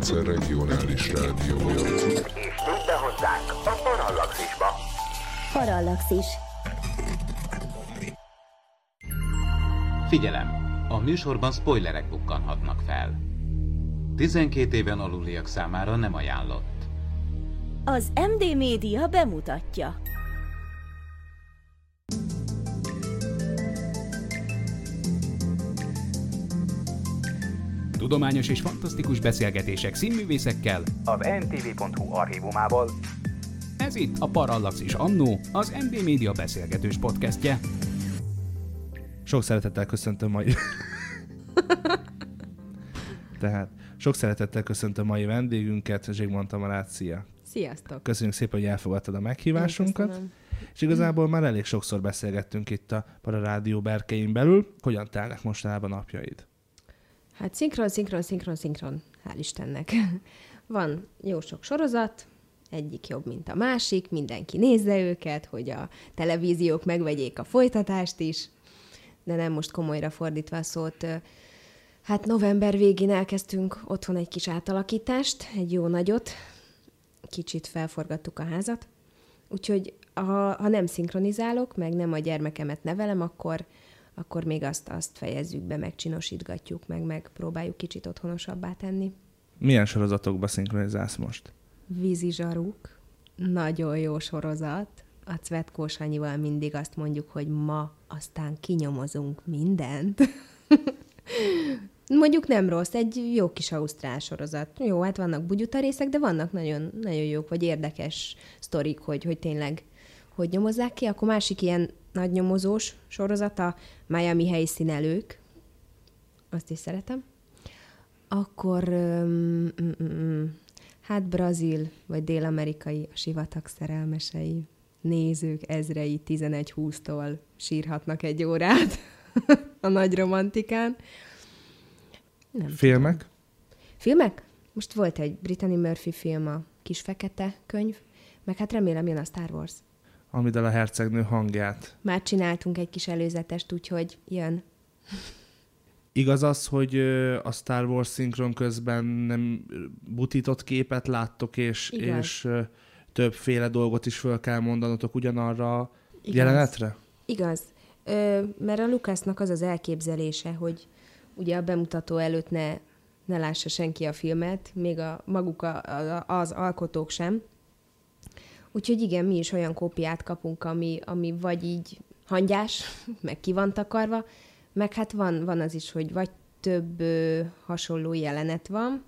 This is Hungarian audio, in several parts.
rendszer regionális rádiója. És be hozzánk a Parallaxisba. Parallaxis. Figyelem! A műsorban spoilerek bukkanhatnak fel. 12 éven aluliak számára nem ajánlott. Az MD Média bemutatja. Tudományos és fantasztikus beszélgetések színművészekkel. Az ntv.hu archívumából. Ez itt a Parallax és Annó, az MD Média beszélgetős podcastje. Sok szeretettel köszöntöm mai... Tehát sok szeretettel köszöntöm mai vendégünket, Zsigmond Tamarát, szia! Sziasztok! Köszönjük szépen, hogy elfogadtad a meghívásunkat. Köszönöm. És igazából már elég sokszor beszélgettünk itt a Pararádió berkein belül. Hogyan telnek mostanában napjaid? Hát szinkron, szinkron, szinkron, szinkron. Hál' Istennek. Van jó sok sorozat, egyik jobb, mint a másik, mindenki nézze őket, hogy a televíziók megvegyék a folytatást is, de nem most komolyra fordítva a szót. Hát november végén elkezdtünk otthon egy kis átalakítást, egy jó nagyot, kicsit felforgattuk a házat, úgyhogy ha, ha nem szinkronizálok, meg nem a gyermekemet nevelem, akkor, akkor még azt, azt fejezzük be, megcsinosítgatjuk, meg megpróbáljuk kicsit otthonosabbá tenni. Milyen sorozatokba szinkronizálsz most? Vízi zsaruk, nagyon jó sorozat. A Cvetkós Anyival mindig azt mondjuk, hogy ma aztán kinyomozunk mindent. Mondjuk nem rossz, egy jó kis ausztrál sorozat. Jó, hát vannak bugyuta részek, de vannak nagyon, nagyon jók, vagy érdekes sztorik, hogy, hogy tényleg hogy nyomozzák ki. Akkor másik ilyen nagy nyomozós sorozat a Miami helyszínelők. Azt is szeretem. Akkor, um, mm, mm, hát brazil, vagy dél-amerikai, a sivatag szerelmesei, nézők ezrei 11-20-tól sírhatnak egy órát a nagy romantikán. Nem Filmek? Filmek? Most volt egy Brittany Murphy film, a Kis Fekete könyv, meg hát remélem jön a Star Wars. Amivel a hercegnő hangját. Már csináltunk egy kis előzetest, úgyhogy jön. Igaz az, hogy a Star Wars szinkron közben nem butított képet láttok, és, Igaz. és többféle dolgot is föl kell mondanotok ugyanarra a jelenetre? Igaz. Ö, mert a Lukasznak az az elképzelése, hogy ugye a bemutató előtt ne, ne lássa senki a filmet, még a maguk a, a, az alkotók sem. Úgyhogy igen, mi is olyan kópiát kapunk, ami, ami vagy így hangyás, meg ki van takarva, meg hát van, van az is, hogy vagy több ö, hasonló jelenet van,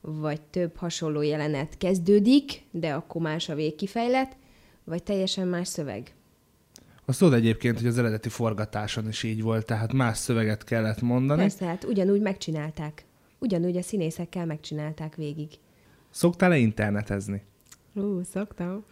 vagy több hasonló jelenet kezdődik, de akkor más a végkifejlet, vagy teljesen más szöveg. Azt tudod egyébként, hogy az eredeti forgatáson is így volt, tehát más szöveget kellett mondani. Persze, hát ugyanúgy megcsinálták. Ugyanúgy a színészekkel megcsinálták végig. Szoktál-e internetezni? Ú, szoktam.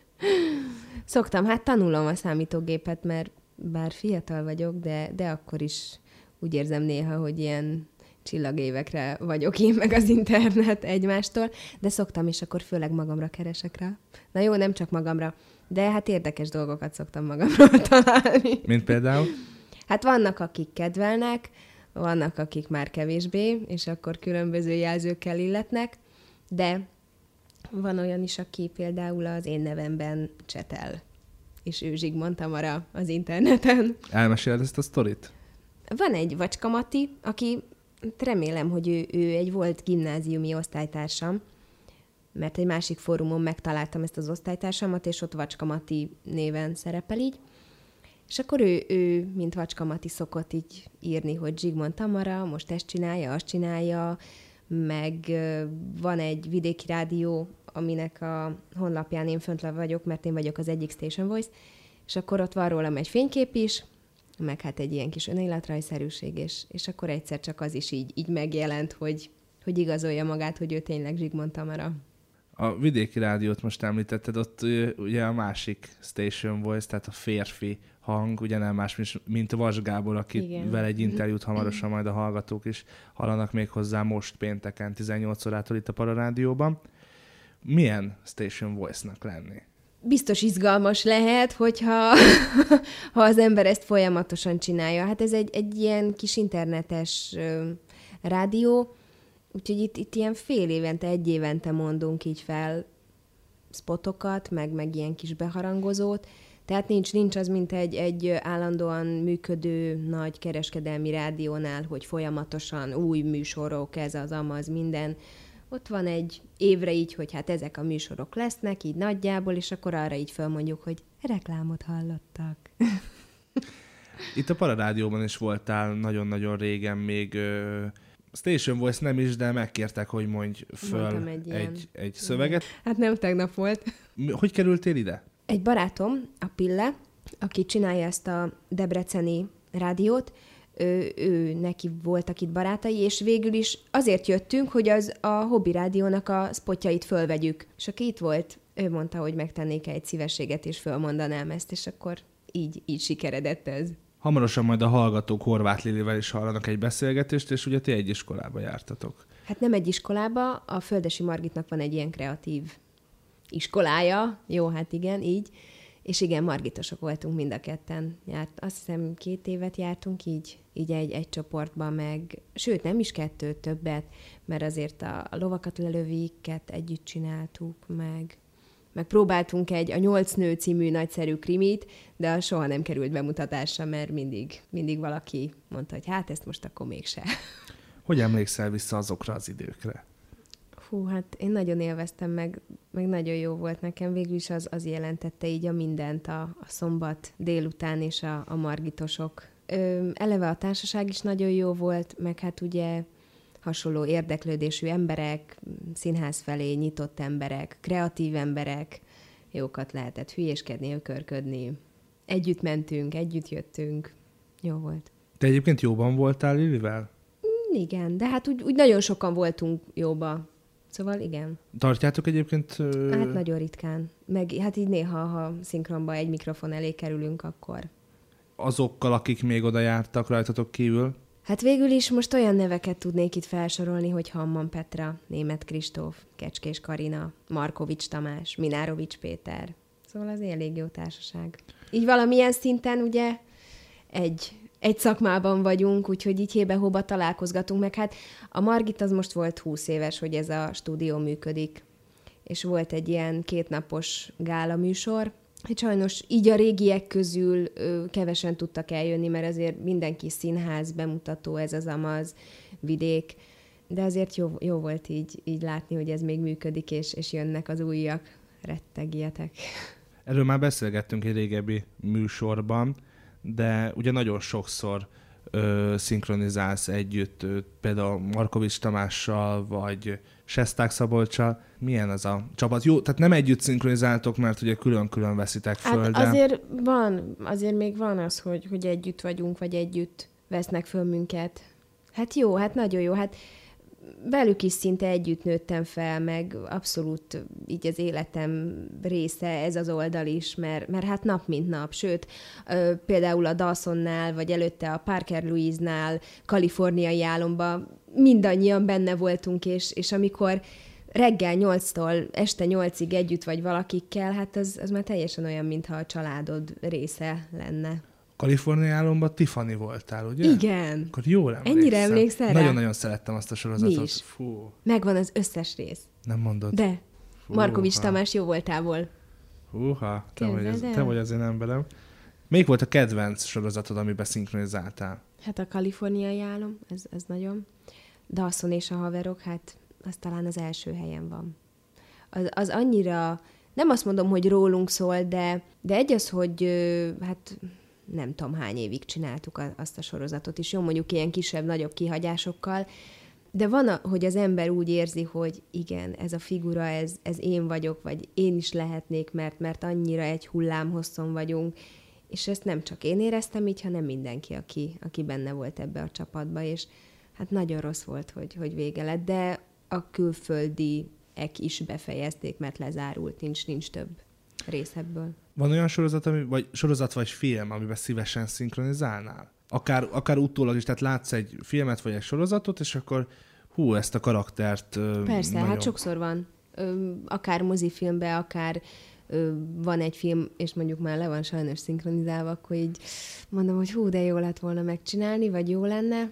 szoktam, hát tanulom a számítógépet, mert bár fiatal vagyok, de, de akkor is úgy érzem néha, hogy ilyen csillagévekre vagyok én meg az internet egymástól, de szoktam, és akkor főleg magamra keresek rá. Na jó, nem csak magamra, de hát érdekes dolgokat szoktam magamról találni. Mint például? Hát vannak, akik kedvelnek, vannak, akik már kevésbé, és akkor különböző jelzőkkel illetnek, de van olyan is, aki például az én nevemben csetel, és ő Zsigmond Tamara az interneten. Elmeséled ezt a sztorit? Van egy Vacska Mati, aki remélem, hogy ő, ő egy volt gimnáziumi osztálytársam, mert egy másik fórumon megtaláltam ezt az osztálytársamat, és ott Vacska Mati néven szerepel így. És akkor ő, ő mint Vacska Mati szokott így írni, hogy Zsigmond Tamara most ezt csinálja, azt csinálja, meg van egy vidéki rádió, aminek a honlapján én fönt vagyok, mert én vagyok az egyik Station Voice, és akkor ott van rólam egy fénykép is, meg hát egy ilyen kis önéletrajszerűség, és, és akkor egyszer csak az is így, így megjelent, hogy, hogy igazolja magát, hogy ő tényleg Zsigmond Tamara. A vidéki rádiót most említetted, ott ugye a másik station voice, tehát a férfi hang, ugye nem más, mint- Vas Gábor, akivel egy interjút hamarosan majd a hallgatók is hallanak még hozzá most pénteken 18 órától itt a Pararádióban. Milyen station voice-nak lenni? biztos izgalmas lehet, hogyha ha az ember ezt folyamatosan csinálja. Hát ez egy, egy ilyen kis internetes ö, rádió, Úgyhogy itt, itt ilyen fél évente, egy évente mondunk így fel spotokat, meg, meg ilyen kis beharangozót, tehát nincs, nincs az, mint egy, egy állandóan működő nagy kereskedelmi rádiónál, hogy folyamatosan új műsorok, ez az, amaz, minden. Ott van egy évre így, hogy hát ezek a műsorok lesznek, így nagyjából, és akkor arra így fölmondjuk, hogy reklámot hallottak. Itt a Pararádióban is voltál nagyon-nagyon régen még ö, Station Voice nem is, de megkértek, hogy mondj föl Mondtam egy, egy egy, ilyen. egy szöveget. Hát nem tegnap volt. Hogy kerültél ide? Egy barátom, a Pille, aki csinálja ezt a debreceni rádiót, ő, ő neki voltak itt barátai, és végül is azért jöttünk, hogy az a Hobby Rádiónak a spotjait fölvegyük. És aki itt volt, ő mondta, hogy megtennék egy szívességet, és fölmondanám ezt, és akkor így, így sikeredett ez. Hamarosan majd a hallgatók Horváth Lilivel is hallanak egy beszélgetést, és ugye ti egy iskolába jártatok. Hát nem egy iskolába, a Földesi Margitnak van egy ilyen kreatív iskolája, jó, hát igen, így, és igen, margitosok voltunk mind a ketten. Járt, azt hiszem két évet jártunk így, így egy, egy csoportban, meg, sőt nem is kettőt, többet, mert azért a, a lovakat lelöviket együtt csináltuk, meg, meg próbáltunk egy a Nyolc nő című nagyszerű krimit, de soha nem került bemutatásra, mert mindig, mindig valaki mondta, hogy hát ezt most akkor mégse. Hogy emlékszel vissza azokra az időkre? Fú, hát én nagyon élveztem, meg, meg nagyon jó volt nekem. Végül is az, az jelentette így a mindent a, a szombat délután és a, a margitosok. Ö, eleve a társaság is nagyon jó volt, meg hát ugye hasonló érdeklődésű emberek, színház felé nyitott emberek, kreatív emberek, jókat lehetett hülyéskedni, ökörködni. Együtt mentünk, együtt jöttünk. Jó volt. Te egyébként jóban voltál Lilivel? Igen, de hát úgy, úgy nagyon sokan voltunk jóba. Szóval igen. Tartjátok egyébként... Ö... Hát nagyon ritkán. Meg hát így néha, ha szinkronba egy mikrofon elé kerülünk, akkor. azokkal, akik még oda jártak rajtatok kívül? Hát végül is most olyan neveket tudnék itt felsorolni, hogy Hamman Petra, Német Kristóf, Kecskés Karina, Markovics Tamás, Minárovics Péter. Szóval az elég jó társaság. Így valamilyen szinten ugye egy, egy szakmában vagyunk, úgyhogy így hébe-hóba találkozgatunk, meg hát a Margit az most volt 20 éves, hogy ez a stúdió működik, és volt egy ilyen kétnapos gála műsor, Hát sajnos így a régiek közül ö, kevesen tudtak eljönni, mert azért mindenki színház, bemutató, ez az amaz, vidék, de azért jó, jó volt így, így látni, hogy ez még működik, és, és jönnek az újak. Rettegjetek. Erről már beszélgettünk egy régebbi műsorban, de ugye nagyon sokszor ö, szinkronizálsz együtt, ö, például Markovics Tamással, vagy Sesták Szabolcsal. Milyen az a csapat? Jó, tehát nem együtt szinkronizáltok, mert ugye külön-külön veszitek föl, Hát de... azért van, azért még van az, hogy, hogy együtt vagyunk, vagy együtt vesznek föl minket. Hát jó, hát nagyon jó. Hát velük is szinte együtt nőttem fel, meg abszolút így az életem része ez az oldal is, mert, mert hát nap mint nap, sőt, például a Dawsonnál, vagy előtte a Parker Louise-nál, kaliforniai álomba mindannyian benne voltunk, és, és amikor reggel 8-tól este 8-ig együtt vagy valakikkel, hát az, az már teljesen olyan, mintha a családod része lenne. Kalifornia álomban Tiffany voltál, ugye? Igen. Akkor jól emlékszem. Ennyire emlékszel? Nagyon-nagyon szerettem azt a sorozatot. Mi is. Fú, Megvan az összes rész. nem mondod. De Markovics Húha. Tamás jó voltából. Húha, te vagy, az, te vagy az én emberem. Melyik volt a kedvenc sorozatod, amiben szinkronizáltál? Hát a kaliforniai álom, ez, ez nagyon. Dawson és a haverok, hát az talán az első helyen van. Az, az annyira, nem azt mondom, hogy rólunk szól, de, de egy az, hogy hát nem tudom hány évig csináltuk azt a sorozatot is, jó mondjuk ilyen kisebb-nagyobb kihagyásokkal, de van, a, hogy az ember úgy érzi, hogy igen, ez a figura, ez, ez én vagyok, vagy én is lehetnék, mert, mert annyira egy hullám hosszon vagyunk, és ezt nem csak én éreztem így, hanem mindenki, aki, aki benne volt ebbe a csapatba, és hát nagyon rossz volt, hogy, hogy vége lett, de a külföldiek is befejezték, mert lezárult, nincs, nincs több rész ebből. Van olyan sorozat, ami, vagy sorozat vagy film, amiben szívesen szinkronizálnál? Akár, akár utólag is, tehát látsz egy filmet vagy egy sorozatot, és akkor hú, ezt a karaktert Persze, nagyon... hát sokszor van. Akár mozifilmbe, akár van egy film, és mondjuk már le van sajnos szinkronizálva, akkor így mondom, hogy hú, de jó lett volna megcsinálni, vagy jó lenne.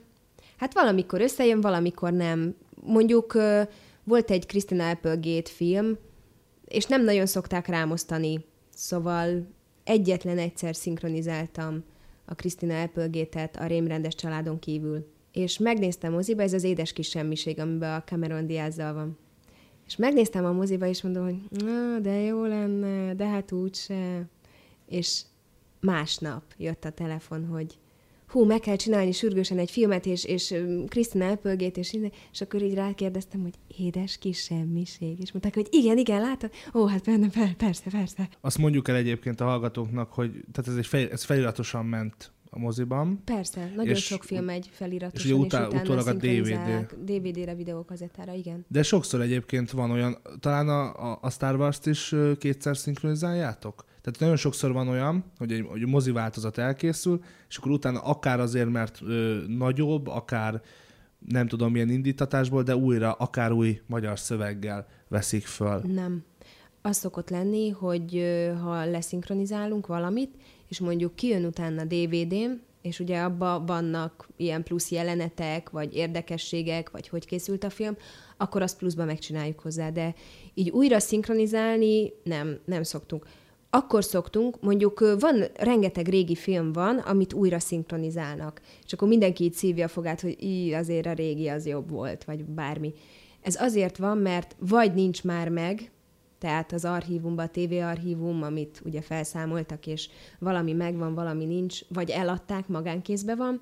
Hát valamikor összejön, valamikor nem. mondjuk volt egy Christina Applegate film, és nem nagyon szokták rámosztani, szóval egyetlen egyszer szinkronizáltam a Christina Applegate-et a rémrendes családon kívül. És megnéztem moziba, ez az édes kis semmiség, amiben a Cameron Diazzal van. És megnéztem a moziba, és mondom, hogy na, de jó lenne, de hát úgyse. És másnap jött a telefon, hogy hú, meg kell csinálni sürgősen egy filmet, és, és Krisztina elpölgét, és, és akkor így rákérdeztem, hogy édes kis semmiség. És mondták, hogy igen, igen, látod? Ó, hát benne, persze, persze. Azt mondjuk el egyébként a hallgatóknak, hogy tehát ez, egy fel, ez feliratosan ment a moziban. Persze, nagyon És- sok film megy feliratosan, és és, ugye és utá- utána utólag a szinkronizálják DVD-re, videókazettára, igen. De sokszor egyébként van olyan, talán a, a, a Star Wars-t is kétszer szinkronizáljátok? Tehát nagyon sokszor van olyan, hogy egy, hogy a mozi változat elkészül, és akkor utána akár azért, mert ö, nagyobb, akár nem tudom milyen indítatásból, de újra, akár új magyar szöveggel veszik föl. Nem. Az szokott lenni, hogy ö, ha leszinkronizálunk valamit, és mondjuk kijön utána DVD-n, és ugye abban vannak ilyen plusz jelenetek, vagy érdekességek, vagy hogy készült a film, akkor azt pluszban megcsináljuk hozzá, de így újra szinkronizálni nem, nem szoktunk. Akkor szoktunk, mondjuk van, rengeteg régi film van, amit újra szinkronizálnak, és akkor mindenki így szívja a fogát, hogy így azért a régi az jobb volt, vagy bármi. Ez azért van, mert vagy nincs már meg, tehát az archívumban, a TV archívum, amit ugye felszámoltak, és valami megvan, valami nincs, vagy eladták, magánkézbe van,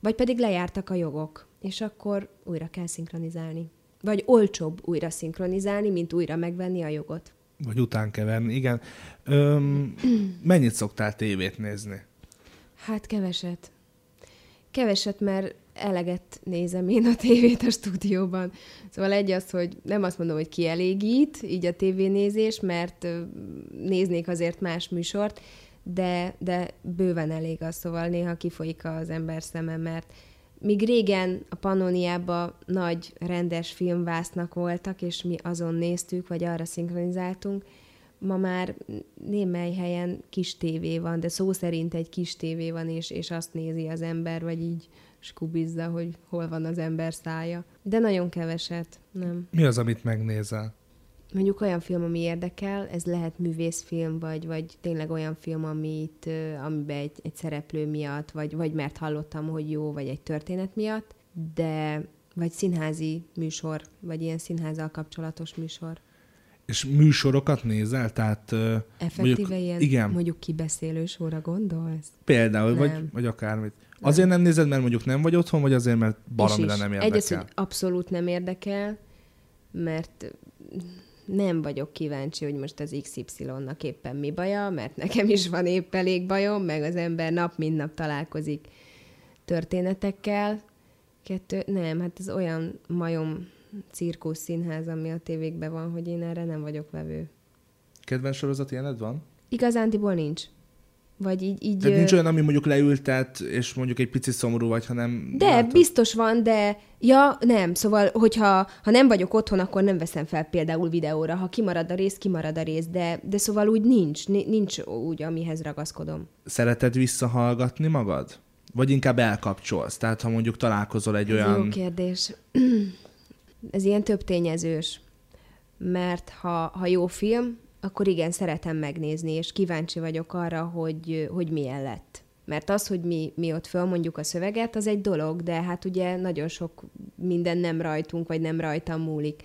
vagy pedig lejártak a jogok, és akkor újra kell szinkronizálni. Vagy olcsóbb újra szinkronizálni, mint újra megvenni a jogot. Vagy után keverni, igen. Öm, mennyit szoktál tévét nézni? Hát keveset. Keveset, mert eleget nézem én a tévét a stúdióban. Szóval egy az, hogy nem azt mondom, hogy kielégít, így a tévénézés, mert néznék azért más műsort, de, de bőven elég az, szóval néha kifolyik az ember szeme, mert míg régen a Pannoniában nagy rendes filmvásznak voltak, és mi azon néztük, vagy arra szinkronizáltunk, ma már némely helyen kis tévé van, de szó szerint egy kis tévé van, és, és azt nézi az ember, vagy így skubizza, hogy hol van az ember szája. De nagyon keveset, nem. Mi az, amit megnézel? Mondjuk olyan film, ami érdekel, ez lehet művészfilm, vagy, vagy tényleg olyan film, amit, amiben egy, egy szereplő miatt, vagy, vagy mert hallottam, hogy jó, vagy egy történet miatt, de vagy színházi műsor, vagy ilyen színházzal kapcsolatos műsor. És műsorokat nézel? Tehát Effektíve mondjuk, ilyen, igen, mondjuk kibeszélő sorra gondolsz? például, vagy, Nem. vagy akármit. Azért nem nézed, mert mondjuk nem vagy otthon, vagy azért, mert baromira nem érdekel? az, hogy abszolút nem érdekel, mert nem vagyok kíváncsi, hogy most az XY-nak éppen mi baja, mert nekem is van épp elég bajom, meg az ember nap mint nap találkozik történetekkel. Kettő, nem, hát ez olyan majom cirkusz színház, ami a tévékben van, hogy én erre nem vagyok vevő. Kedvenc sorozat ilyened van? Igazándiból nincs. Vagy így... így Tehát nincs olyan, ami mondjuk leültet, és mondjuk egy picit szomorú vagy, hanem... De, látod? biztos van, de ja, nem. Szóval, hogyha ha nem vagyok otthon, akkor nem veszem fel például videóra. Ha kimarad a rész, kimarad a rész, de, de szóval úgy nincs, ni- nincs úgy, amihez ragaszkodom. Szereted visszahallgatni magad? Vagy inkább elkapcsolsz? Tehát ha mondjuk találkozol egy Ez olyan... Jó kérdés. Ez ilyen több tényezős. Mert ha, ha jó film, akkor igen, szeretem megnézni, és kíváncsi vagyok arra, hogy, hogy milyen lett. Mert az, hogy mi, mi ott fölmondjuk a szöveget, az egy dolog, de hát ugye nagyon sok minden nem rajtunk, vagy nem rajtam múlik.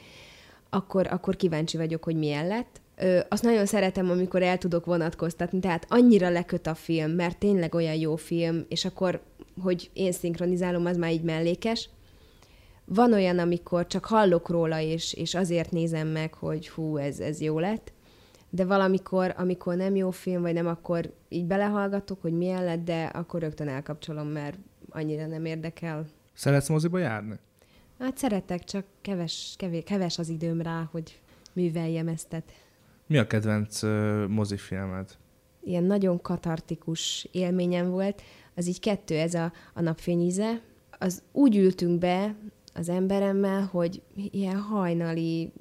Akkor, akkor kíváncsi vagyok, hogy milyen lett. Ö, azt nagyon szeretem, amikor el tudok vonatkoztatni, tehát annyira leköt a film, mert tényleg olyan jó film, és akkor, hogy én szinkronizálom, az már így mellékes. Van olyan, amikor csak hallok róla, és, és azért nézem meg, hogy hú, ez, ez jó lett, de valamikor, amikor nem jó film, vagy nem, akkor így belehallgatok, hogy milyen lett, de akkor rögtön elkapcsolom, mert annyira nem érdekel. Szeretsz moziba járni? Hát szeretek, csak keves, kevés, keves az időm rá, hogy műveljem eztet. Mi a kedvenc uh, mozifilmed? Ilyen nagyon katartikus élményem volt. Az így kettő, ez a, a napfényíze. Az úgy ültünk be az emberemmel, hogy ilyen hajnali,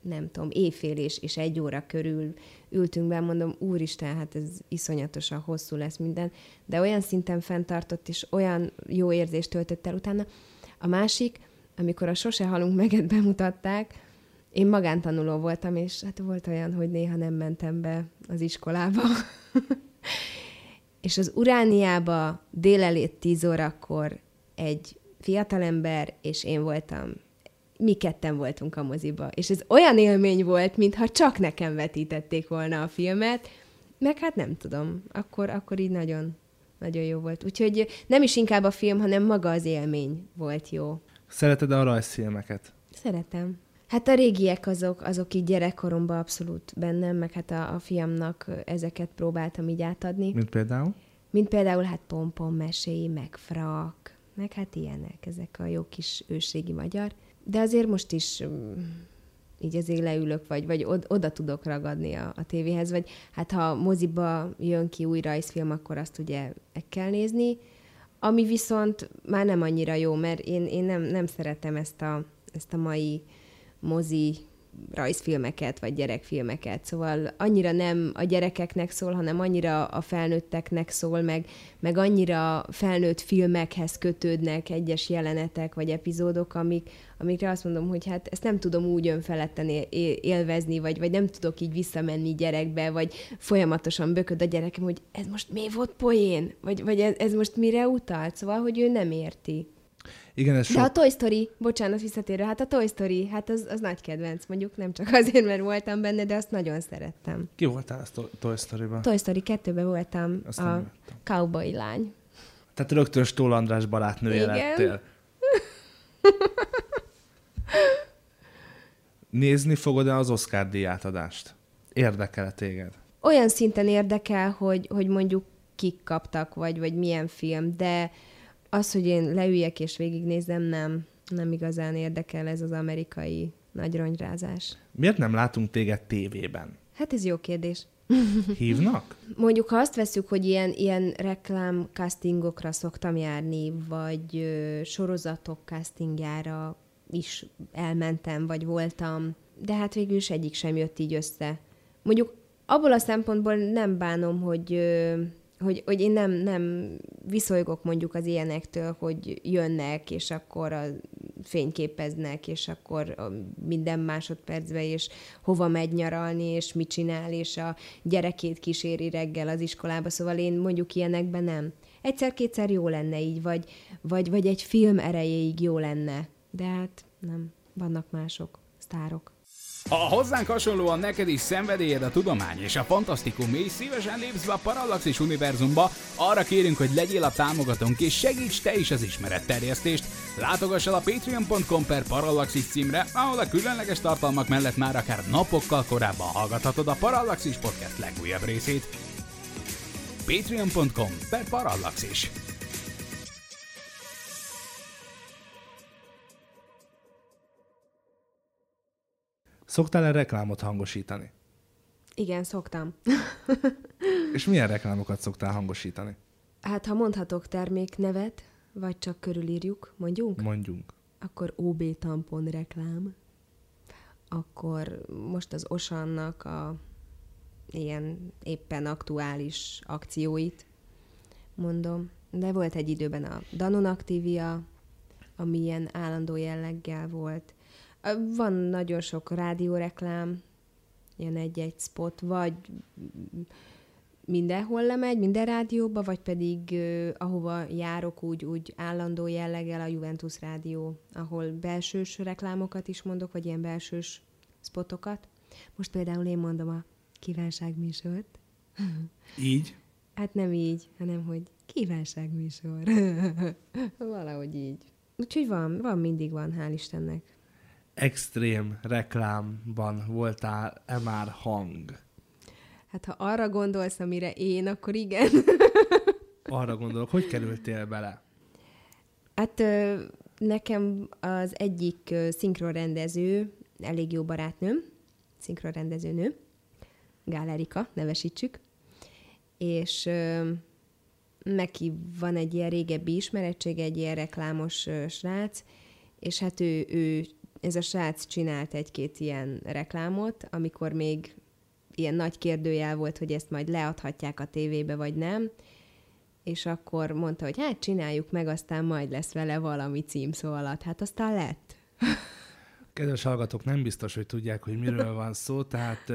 nem tudom, éjfél és, és egy óra körül ültünk be, mondom, úristen, hát ez iszonyatosan hosszú lesz minden, de olyan szinten fenntartott, és olyan jó érzést töltött el utána. A másik, amikor a Sose halunk meget bemutatták, én magántanuló voltam, és hát volt olyan, hogy néha nem mentem be az iskolába. és az Urániába délelőtt 10 órakor egy fiatalember, és én voltam mi ketten voltunk a moziba. És ez olyan élmény volt, mintha csak nekem vetítették volna a filmet, meg hát nem tudom, akkor, akkor így nagyon, nagyon jó volt. Úgyhogy nem is inkább a film, hanem maga az élmény volt jó. Szereted a rajzfilmeket? Szeretem. Hát a régiek azok, azok így gyerekkoromban abszolút bennem, meg hát a, a fiamnak ezeket próbáltam így átadni. Mint például? Mint például hát pompon meséi, meg frak, meg hát ilyenek, ezek a jó kis őségi magyar. De azért most is mm, így azért leülök, vagy, vagy od- oda tudok ragadni a, a tévéhez, vagy hát ha moziba jön ki új rajzfilm, akkor azt ugye meg kell nézni, ami viszont már nem annyira jó, mert én, én nem, nem szeretem ezt a, ezt a mai mozi rajzfilmeket, vagy gyerekfilmeket. Szóval annyira nem a gyerekeknek szól, hanem annyira a felnőtteknek szól, meg, meg annyira felnőtt filmekhez kötődnek egyes jelenetek, vagy epizódok, amik, amikre azt mondom, hogy hát ezt nem tudom úgy önfeledten élvezni, vagy, vagy nem tudok így visszamenni gyerekbe, vagy folyamatosan bököd a gyerekem, hogy ez most mi volt poén? Vagy, vagy ez, ez most mire utalt? Szóval, hogy ő nem érti. Igen, ez sok... De a Toy Story, bocsánat, visszatérő, hát a Toy Story, hát az, az nagy kedvenc, mondjuk nem csak azért, mert voltam benne, de azt nagyon szerettem. Ki voltál a Toy Story-ban? Toy Story 2-ben voltam azt a cowboy lány. Tehát rögtön Stól András barátnője Igen. lettél. Nézni fogod-e az Oscar díjátadást? Érdekel téged? Olyan szinten érdekel, hogy, hogy mondjuk kik kaptak, vagy, vagy milyen film, de az, hogy én leüljek és végignézem, nem, nem igazán érdekel ez az amerikai nagy rongyrázás. Miért nem látunk téged tévében? Hát ez jó kérdés. Hívnak? Mondjuk, ha azt veszük, hogy ilyen, ilyen reklám castingokra szoktam járni, vagy ö, sorozatok castingjára is elmentem, vagy voltam, de hát végül is egyik sem jött így össze. Mondjuk abból a szempontból nem bánom, hogy ö, hogy, hogy én nem, nem viszolygok mondjuk az ilyenektől, hogy jönnek, és akkor a fényképeznek, és akkor minden másodpercben, és hova megy nyaralni, és mit csinál, és a gyerekét kíséri reggel az iskolába, szóval én mondjuk ilyenekben nem. Egyszer-kétszer jó lenne így, vagy, vagy, vagy egy film erejéig jó lenne, de hát nem, vannak mások, sztárok. Ha hozzánk hasonlóan neked is szenvedélyed a tudomány és a fantasztikum, és szívesen lépsz be a Parallaxis univerzumba, arra kérünk, hogy legyél a támogatónk és segíts te is az ismeretterjesztést. Látogass el a patreon.com per Parallaxis címre, ahol a különleges tartalmak mellett már akár napokkal korábban hallgathatod a Parallaxis podcast legújabb részét. patreon.com per Parallaxis. Szoktál-e reklámot hangosítani? Igen, szoktam. És milyen reklámokat szoktál hangosítani? Hát, ha mondhatok terméknevet, vagy csak körülírjuk, mondjunk? Mondjunk. Akkor OB tampon reklám. Akkor most az Osannak a ilyen éppen aktuális akcióit mondom. De volt egy időben a Danon Activia, ami ilyen állandó jelleggel volt. Van nagyon sok rádióreklám, ilyen egy-egy spot, vagy mindenhol lemegy, minden rádióba, vagy pedig uh, ahova járok úgy, úgy állandó jelleggel a Juventus rádió, ahol belsős reklámokat is mondok, vagy ilyen belsős spotokat. Most például én mondom a kívánságműsort. Így? Hát nem így, hanem hogy kívánságműsor. Valahogy így. Úgyhogy van, van, mindig van, hál' Istennek. Extrém reklámban voltál-e már hang? Hát ha arra gondolsz, amire én, akkor igen. Arra gondolok, hogy kerültél bele? Hát nekem az egyik szinkronrendező, elég jó barátnőm, szinkronrendezőnő, Gál Erika, nevesítsük, és ö, neki van egy ilyen régebbi ismerettség, egy ilyen reklámos ö, srác, és hát ő, ő, ez a srác csinált egy-két ilyen reklámot, amikor még ilyen nagy kérdőjel volt, hogy ezt majd leadhatják a tévébe, vagy nem, és akkor mondta, hogy hát csináljuk meg, aztán majd lesz vele valami címszó alatt. Hát aztán lett. Kedves hallgatók, nem biztos, hogy tudják, hogy miről van szó, tehát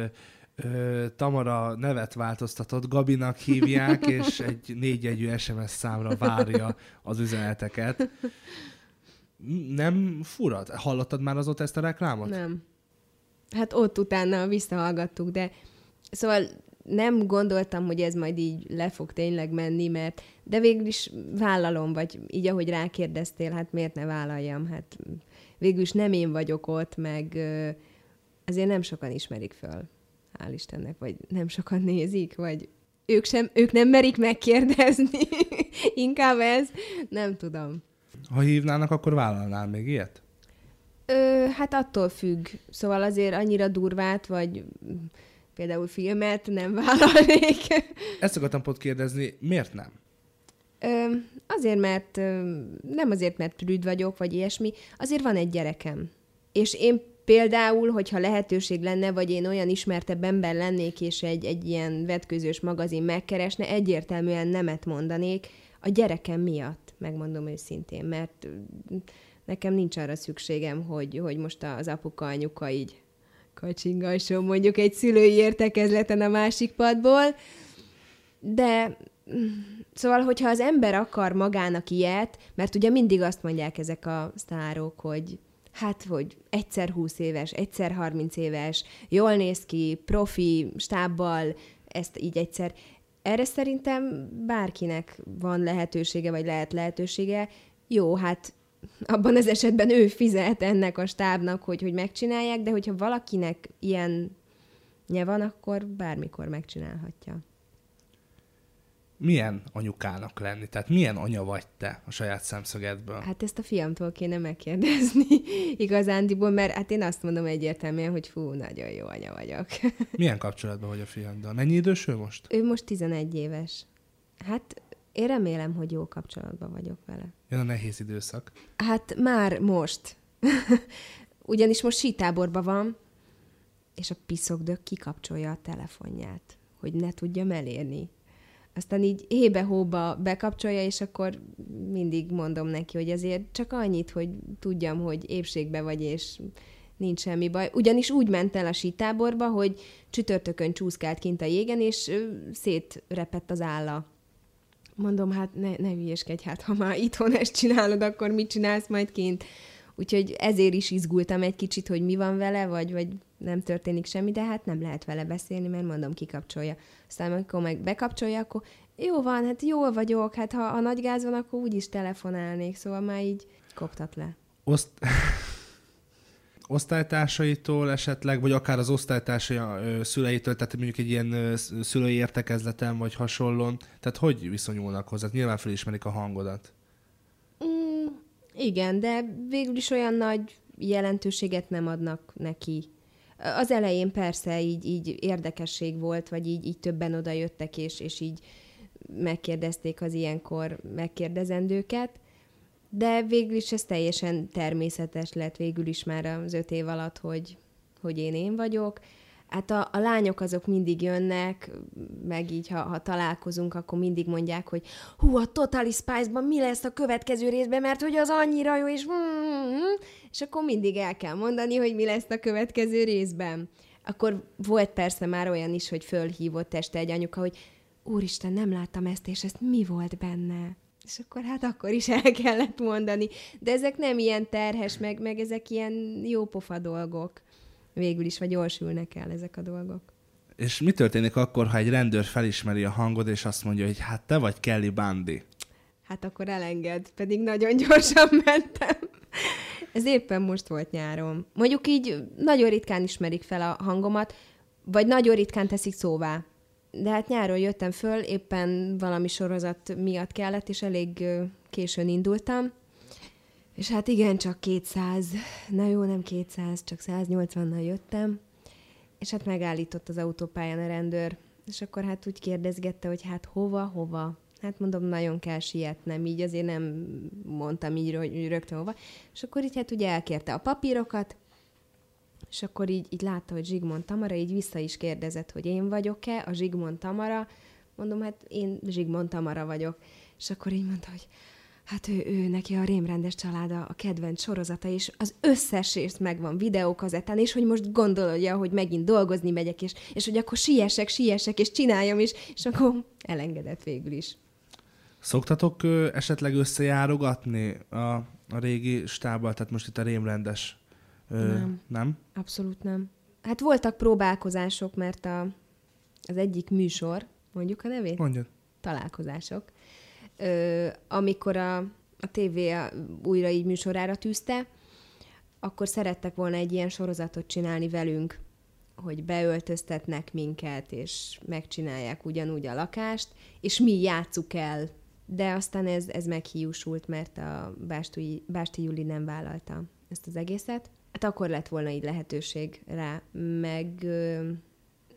ö, Tamara nevet változtatott, Gabinak hívják, és egy négyjegyű SMS számra várja az üzeneteket. Nem fura? Hallottad már azóta ezt a reklámot? Nem. Hát ott utána visszahallgattuk, de szóval nem gondoltam, hogy ez majd így le fog tényleg menni, mert de végül is vállalom, vagy így ahogy rákérdeztél, hát miért ne vállaljam, hát végül is nem én vagyok ott, meg azért nem sokan ismerik föl, hál' Istennek, vagy nem sokan nézik, vagy ők, sem, ők nem merik megkérdezni, inkább ez, nem tudom. Ha hívnának, akkor vállalnál még ilyet? Ö, hát attól függ. Szóval azért annyira durvát, vagy például filmet nem vállalnék. Ezt akartam pont kérdezni, miért nem? Ö, azért, mert nem azért, mert prűd vagyok, vagy ilyesmi, azért van egy gyerekem. És én például, hogyha lehetőség lenne, vagy én olyan ismertebb ember lennék, és egy, egy ilyen vetközős magazin megkeresne, egyértelműen nemet mondanék a gyerekem miatt, megmondom őszintén, mert nekem nincs arra szükségem, hogy, hogy most az apuka, anyuka így kacsingasson mondjuk egy szülői értekezleten a másik padból, de szóval, hogyha az ember akar magának ilyet, mert ugye mindig azt mondják ezek a sztárok, hogy hát, hogy egyszer 20 éves, egyszer 30 éves, jól néz ki, profi, stábbal, ezt így egyszer. Erre szerintem bárkinek van lehetősége, vagy lehet lehetősége. Jó, hát abban az esetben ő fizet ennek a stábnak, hogy, hogy megcsinálják, de hogyha valakinek ilyen van, akkor bármikor megcsinálhatja. Milyen anyukának lenni? Tehát milyen anya vagy te a saját szemszögedből? Hát ezt a fiamtól kéne megkérdezni igazándiból, mert hát én azt mondom egyértelműen, hogy fú, nagyon jó anya vagyok. Milyen kapcsolatban vagy a fiaddal? Mennyi idős ő most? Ő most 11 éves. Hát én remélem, hogy jó kapcsolatban vagyok vele. Jön a nehéz időszak. Hát már most. Ugyanis most sítáborban van, és a piszokdök kikapcsolja a telefonját, hogy ne tudjam elérni. Aztán így hébe-hóba bekapcsolja, és akkor mindig mondom neki, hogy azért csak annyit, hogy tudjam, hogy épségbe vagy, és nincs semmi baj. Ugyanis úgy ment el a sítáborba, hogy csütörtökön csúszkált kint a jégen, és szétrepett az álla. Mondom, hát ne, ne hülyeskedj, hát ha már itthon ezt csinálod, akkor mit csinálsz majd kint? Úgyhogy ezért is izgultam egy kicsit, hogy mi van vele, vagy, vagy nem történik semmi, de hát nem lehet vele beszélni, mert mondom, kikapcsolja. Aztán amikor meg bekapcsolja, akkor jó van, hát jól vagyok, hát ha a nagy gáz van, akkor úgyis telefonálnék, szóval már így koptat le. Oszt... osztálytársaitól esetleg, vagy akár az osztálytársai szüleitől, tehát mondjuk egy ilyen szülői értekezleten, vagy hasonlón, tehát hogy viszonyulnak hozzá? Nyilván felismerik a hangodat. Mm, igen, de végül is olyan nagy jelentőséget nem adnak neki. Az elején persze így, így érdekesség volt, vagy így, így többen oda jöttek, és, és így megkérdezték az ilyenkor megkérdezendőket, de végül is ez teljesen természetes lett végül is már az öt év alatt, hogy, hogy én én vagyok. Hát a, a lányok azok mindig jönnek, meg így, ha, ha találkozunk, akkor mindig mondják, hogy hú, a Totally Spice-ban mi lesz a következő részben, mert hogy az annyira jó, és és akkor mindig el kell mondani, hogy mi lesz a következő részben. Akkor volt persze már olyan is, hogy fölhívott este egy anyuka, hogy úristen, nem láttam ezt, és ezt mi volt benne? És akkor hát akkor is el kellett mondani. De ezek nem ilyen terhes, meg, meg ezek ilyen jópofa dolgok. Végül is, vagy jól sülnek el ezek a dolgok. És mi történik akkor, ha egy rendőr felismeri a hangod, és azt mondja, hogy hát te vagy Kelly Bundy? Hát akkor elenged, pedig nagyon gyorsan mentem. Ez éppen most volt nyáron. Mondjuk így nagyon ritkán ismerik fel a hangomat, vagy nagyon ritkán teszik szóvá de hát nyáron jöttem föl, éppen valami sorozat miatt kellett, és elég későn indultam. És hát igen, csak 200, na jó, nem 200, csak 180-nal jöttem, és hát megállított az autópályán a rendőr, és akkor hát úgy kérdezgette, hogy hát hova, hova. Hát mondom, nagyon kell sietnem, így azért nem mondtam így rögtön hova. És akkor így hát ugye elkérte a papírokat, és akkor így, így látta, hogy Zsigmond Tamara, így vissza is kérdezett, hogy én vagyok-e, a Zsigmond Tamara. Mondom, hát én Zsigmond Tamara vagyok. és akkor így mondta, hogy hát ő, ő neki a rémrendes családa a kedvenc sorozata, és az összes rész megvan videókazettán, és hogy most gondolja, hogy megint dolgozni megyek, és, és hogy akkor siessek, siessek, és csináljam is, és akkor elengedett végül is. Szoktatok ö, esetleg összejárogatni a, a régi stábbal, tehát most itt a rémrendes? Ö, Nem. Nem? Abszolút nem. Hát voltak próbálkozások, mert a, az egyik műsor, mondjuk a nevét? Mondjad. találkozások, ö, amikor a, a TV újra így műsorára tűzte, akkor szerettek volna egy ilyen sorozatot csinálni velünk, hogy beöltöztetnek minket, és megcsinálják ugyanúgy a lakást, és mi játsszuk el. De aztán ez, ez meghiúsult, mert a Básti, Básti Juli nem vállalta ezt az egészet. Hát akkor lett volna így lehetőség rá, meg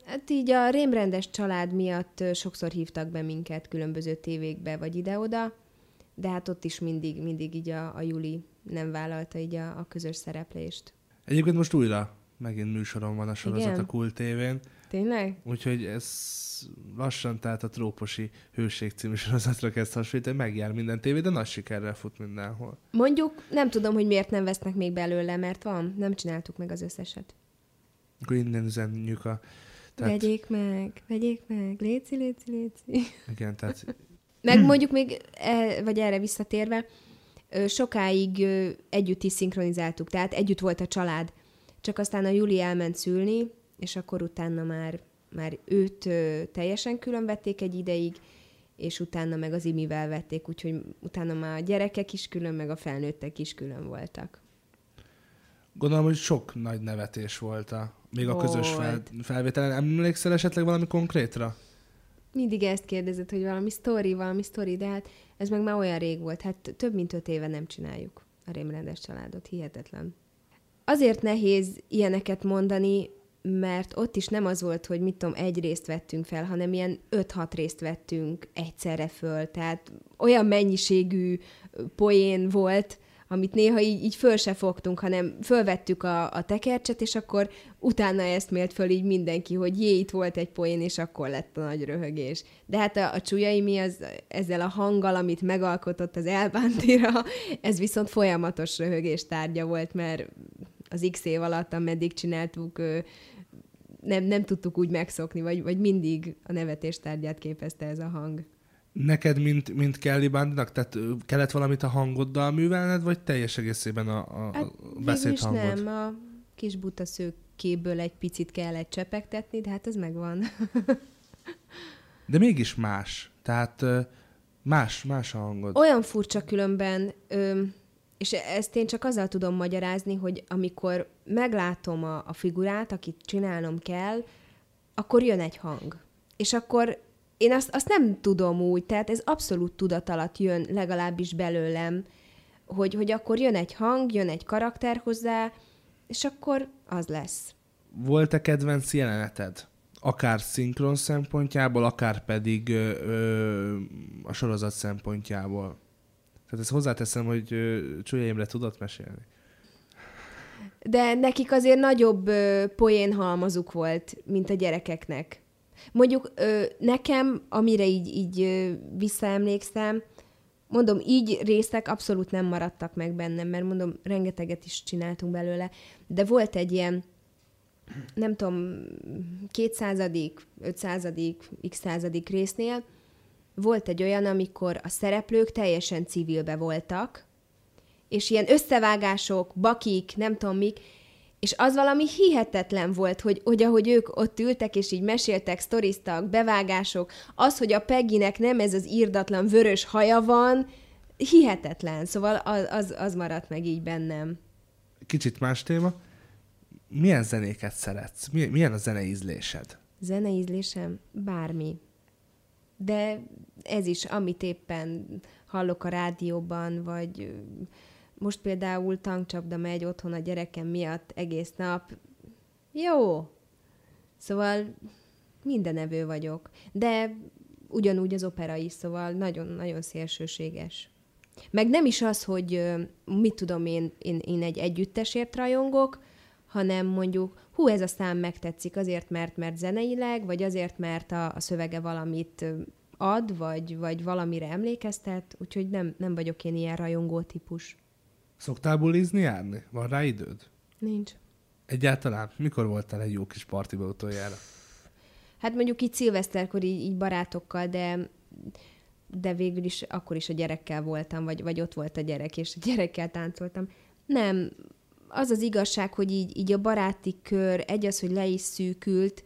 Hát így a rémrendes család miatt sokszor hívtak be minket különböző tévékbe, vagy ide-oda, de hát ott is mindig, mindig így a, a Juli nem vállalta így a, a közös szereplést. Egyébként most újra megint műsoron van a sorozat Igen? a Kult tévén, Tényleg? úgyhogy ez lassan, tehát a Trópusi Hőség című sorozatra kezd hasonlítani, megjár minden tévé, de nagy sikerrel fut mindenhol. Mondjuk nem tudom, hogy miért nem vesznek még belőle, mert van, nem csináltuk meg az összeset. Akkor innen üzenjük a... Tehát... Vegyék meg, vegyék meg, léci, léci, léci. Igen, tehát Meg mondjuk még, e, vagy erre visszatérve, sokáig együtt is szinkronizáltuk, tehát együtt volt a család. Csak aztán a Juli elment szülni, és akkor utána már, már őt teljesen külön vették egy ideig, és utána meg az Imivel vették, úgyhogy utána már a gyerekek is külön, meg a felnőttek is külön voltak. gondolom, hogy sok nagy nevetés volt a, még a közös fel, felvételen. Emlékszel esetleg valami konkrétra? Mindig ezt kérdezed, hogy valami sztori, valami sztori, de hát ez meg már olyan rég volt. Hát több mint öt éve nem csináljuk a rémrendes családot. Hihetetlen. Azért nehéz ilyeneket mondani, mert ott is nem az volt, hogy mit tudom, egy részt vettünk fel, hanem ilyen 5-6 részt vettünk egyszerre föl. Tehát olyan mennyiségű poén volt, amit néha így, így föl se fogtunk, hanem fölvettük a, a tekercset, és akkor utána ezt mélt föl így mindenki, hogy jé, itt volt egy poén, és akkor lett a nagy röhögés. De hát a, a csujai mi az ezzel a hanggal, amit megalkotott az elbántira, ez viszont folyamatos röhögés tárgya volt, mert az x év alatt, ameddig csináltuk, nem, nem tudtuk úgy megszokni, vagy, vagy mindig a nevetés tárgyát képezte ez a hang. Neked, mint, mint Kelly Bandinak, tehát kellett valamit a hangoddal művelned, vagy teljes egészében a, a, Hát beszédhangod? nem, a kis buta szőkéből egy picit kellett csepegtetni, de hát ez megvan. De mégis más. Tehát más, más a hangod. Olyan furcsa különben, és ezt én csak azzal tudom magyarázni, hogy amikor meglátom a, a figurát, akit csinálnom kell, akkor jön egy hang. És akkor én azt, azt nem tudom úgy, tehát ez abszolút tudat alatt jön legalábbis belőlem, hogy, hogy akkor jön egy hang, jön egy karakter hozzá, és akkor az lesz. Volt-e kedvenc jeleneted? Akár szinkron szempontjából, akár pedig ö, ö, a sorozat szempontjából. Tehát ezt hozzáteszem, hogy Csúlya Imre tudott mesélni. De nekik azért nagyobb ö, poénhalmazuk volt, mint a gyerekeknek. Mondjuk ö, nekem, amire így, így ö, visszaemlékszem, mondom, így részek abszolút nem maradtak meg bennem, mert mondom, rengeteget is csináltunk belőle, de volt egy ilyen, nem tudom, kétszázadik, ötszázadik, x századik résznél, volt egy olyan, amikor a szereplők teljesen civilbe voltak, és ilyen összevágások, bakik, nem tudom mik, és az valami hihetetlen volt, hogy, hogy ahogy ők ott ültek, és így meséltek, sztoriztak, bevágások, az, hogy a Peggynek nem ez az írdatlan vörös haja van, hihetetlen. Szóval az, az, az maradt meg így bennem. Kicsit más téma. Milyen zenéket szeretsz? Mi- Milyen a zeneízlésed? Zeneízlésem? Bármi. De ez is, amit éppen hallok a rádióban, vagy most például tankcsapda megy otthon a gyerekem miatt egész nap. Jó. Szóval mindenevő vagyok. De ugyanúgy az opera is, szóval nagyon-nagyon szélsőséges. Meg nem is az, hogy mit tudom én, én, én egy együttesért rajongok, hanem mondjuk, hú, ez a szám megtetszik azért, mert, mert zeneileg, vagy azért, mert a, a szövege valamit ad, vagy, vagy valamire emlékeztet, úgyhogy nem, nem vagyok én ilyen rajongó típus. Szoktál bulizni járni? Van rá időd? Nincs. Egyáltalán? Mikor voltál egy jó kis partiba utoljára? Hát mondjuk így szilveszterkor így, így barátokkal, de de végül is akkor is a gyerekkel voltam, vagy, vagy ott volt a gyerek, és a gyerekkel táncoltam. Nem, az az igazság, hogy így, így a baráti kör, egy az, hogy le is szűkült,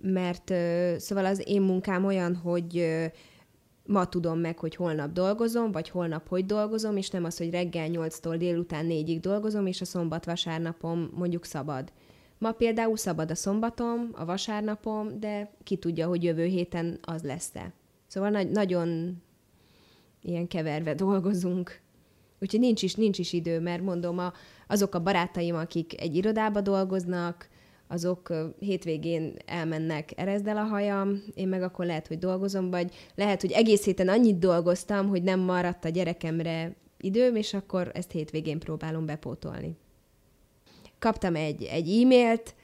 mert szóval az én munkám olyan, hogy ma tudom meg, hogy holnap dolgozom, vagy holnap hogy dolgozom, és nem az, hogy reggel 8-tól délután 4-ig dolgozom, és a szombat-vasárnapom mondjuk szabad. Ma például szabad a szombatom, a vasárnapom, de ki tudja, hogy jövő héten az lesz-e. Szóval nagy, nagyon ilyen keverve dolgozunk. Úgyhogy nincs is, nincs is idő, mert mondom, a, azok a barátaim, akik egy irodába dolgoznak, azok hétvégén elmennek, erezd el a hajam, én meg akkor lehet, hogy dolgozom, vagy lehet, hogy egész héten annyit dolgoztam, hogy nem maradt a gyerekemre időm, és akkor ezt hétvégén próbálom bepótolni. Kaptam egy, egy e-mailt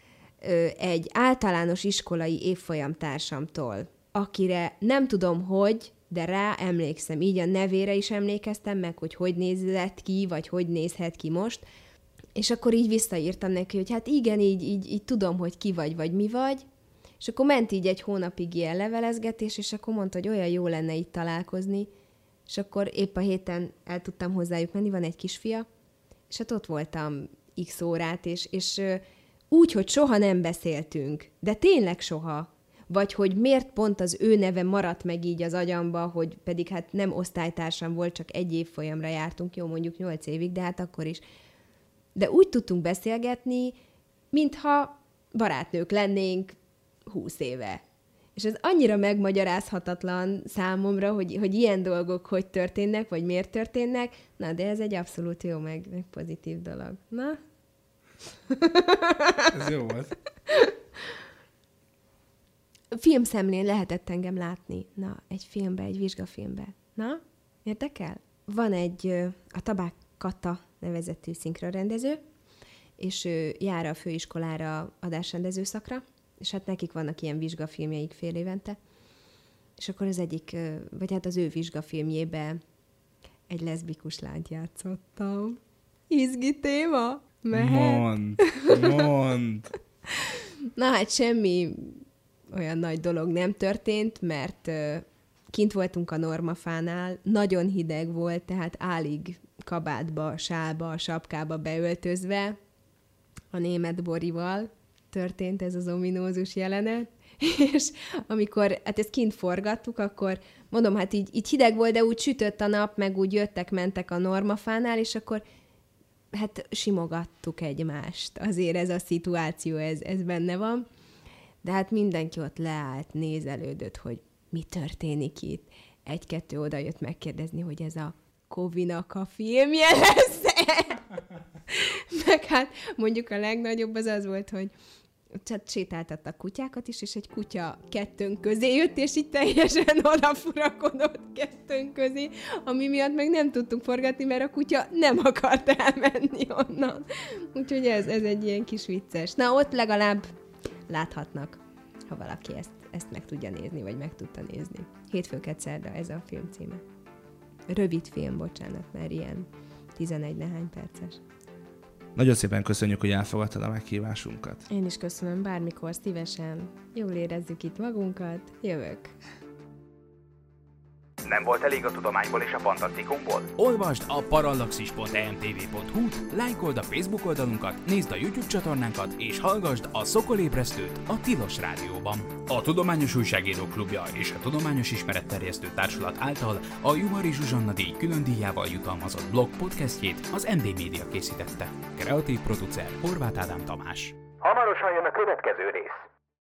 egy általános iskolai évfolyam társamtól, akire nem tudom hogy, de rá emlékszem, így a nevére is emlékeztem meg, hogy hogy nézett ki, vagy hogy nézhet ki most, és akkor így visszaírtam neki, hogy hát igen, így, így, így tudom, hogy ki vagy, vagy mi vagy, és akkor ment így egy hónapig ilyen levelezgetés, és akkor mondta, hogy olyan jó lenne itt találkozni, és akkor épp a héten el tudtam hozzájuk menni, van egy kisfia, és hát ott voltam x órát, és, és úgy, hogy soha nem beszéltünk, de tényleg soha. Vagy hogy miért pont az ő neve maradt meg így az agyamba, hogy pedig hát nem osztálytársam volt, csak egy évfolyamra jártunk, jó mondjuk nyolc évig, de hát akkor is. De úgy tudtunk beszélgetni, mintha barátnők lennénk húsz éve. És ez annyira megmagyarázhatatlan számomra, hogy, hogy ilyen dolgok hogy történnek, vagy miért történnek. Na, de ez egy abszolút jó, meg, meg pozitív dolog. Na, Ez jó volt. filmszemlén lehetett engem látni. Na, egy filmbe, egy vizsgafilmbe. Na, érdekel? Van egy, a Tabák Kata nevezetű szinkronrendező, és ő jár a főiskolára adásrendező szakra, és hát nekik vannak ilyen vizsgafilmjeik fél évente. És akkor az egyik, vagy hát az ő vizsgafilmjébe egy leszbikus lányt játszottam. Izgi téma? Mehet? Mond, mond. Na hát semmi olyan nagy dolog nem történt, mert kint voltunk a normafánál, nagyon hideg volt, tehát álig kabátba, sálba, sapkába beöltözve, a német Borival történt ez az ominózus jelenet, és amikor, hát ezt kint forgattuk, akkor mondom, hát így, így hideg volt, de úgy sütött a nap, meg úgy jöttek-mentek a normafánál, és akkor hát simogattuk egymást. Azért ez a szituáció, ez, ez benne van. De hát mindenki ott leállt, nézelődött, hogy mi történik itt. Egy-kettő oda jött megkérdezni, hogy ez a Kovinak a filmje lesz Meg hát mondjuk a legnagyobb az az volt, hogy tehát sétáltattak kutyákat is, és egy kutya kettőnk közé jött, és így teljesen odafurakodott kettőnk közé, ami miatt meg nem tudtunk forgatni, mert a kutya nem akart elmenni onnan. Úgyhogy ez, ez egy ilyen kis vicces. Na, ott legalább láthatnak, ha valaki ezt, ezt meg tudja nézni, vagy meg tudta nézni. Hétfőket szerda, ez a film címe. Rövid film, bocsánat, mert ilyen 11 nehány perces. Nagyon szépen köszönjük, hogy elfogadtad a meghívásunkat. Én is köszönöm, bármikor szívesen. Jól érezzük itt magunkat. Jövök. Nem volt elég a tudományból és a fantasztikumból? Olvasd a parallaxis.emtv.hu-t, lájkold a Facebook oldalunkat, nézd a YouTube csatornánkat, és hallgassd a Szokolébresztőt a Tilos Rádióban. A Tudományos Újságíró Klubja és a Tudományos Ismeretterjesztő Társulat által a Juhari Zsuzsanna díj külön díjával jutalmazott blog podcastjét az MD Media készítette. Kreatív producer Horváth Ádám Tamás. Hamarosan jön a következő rész.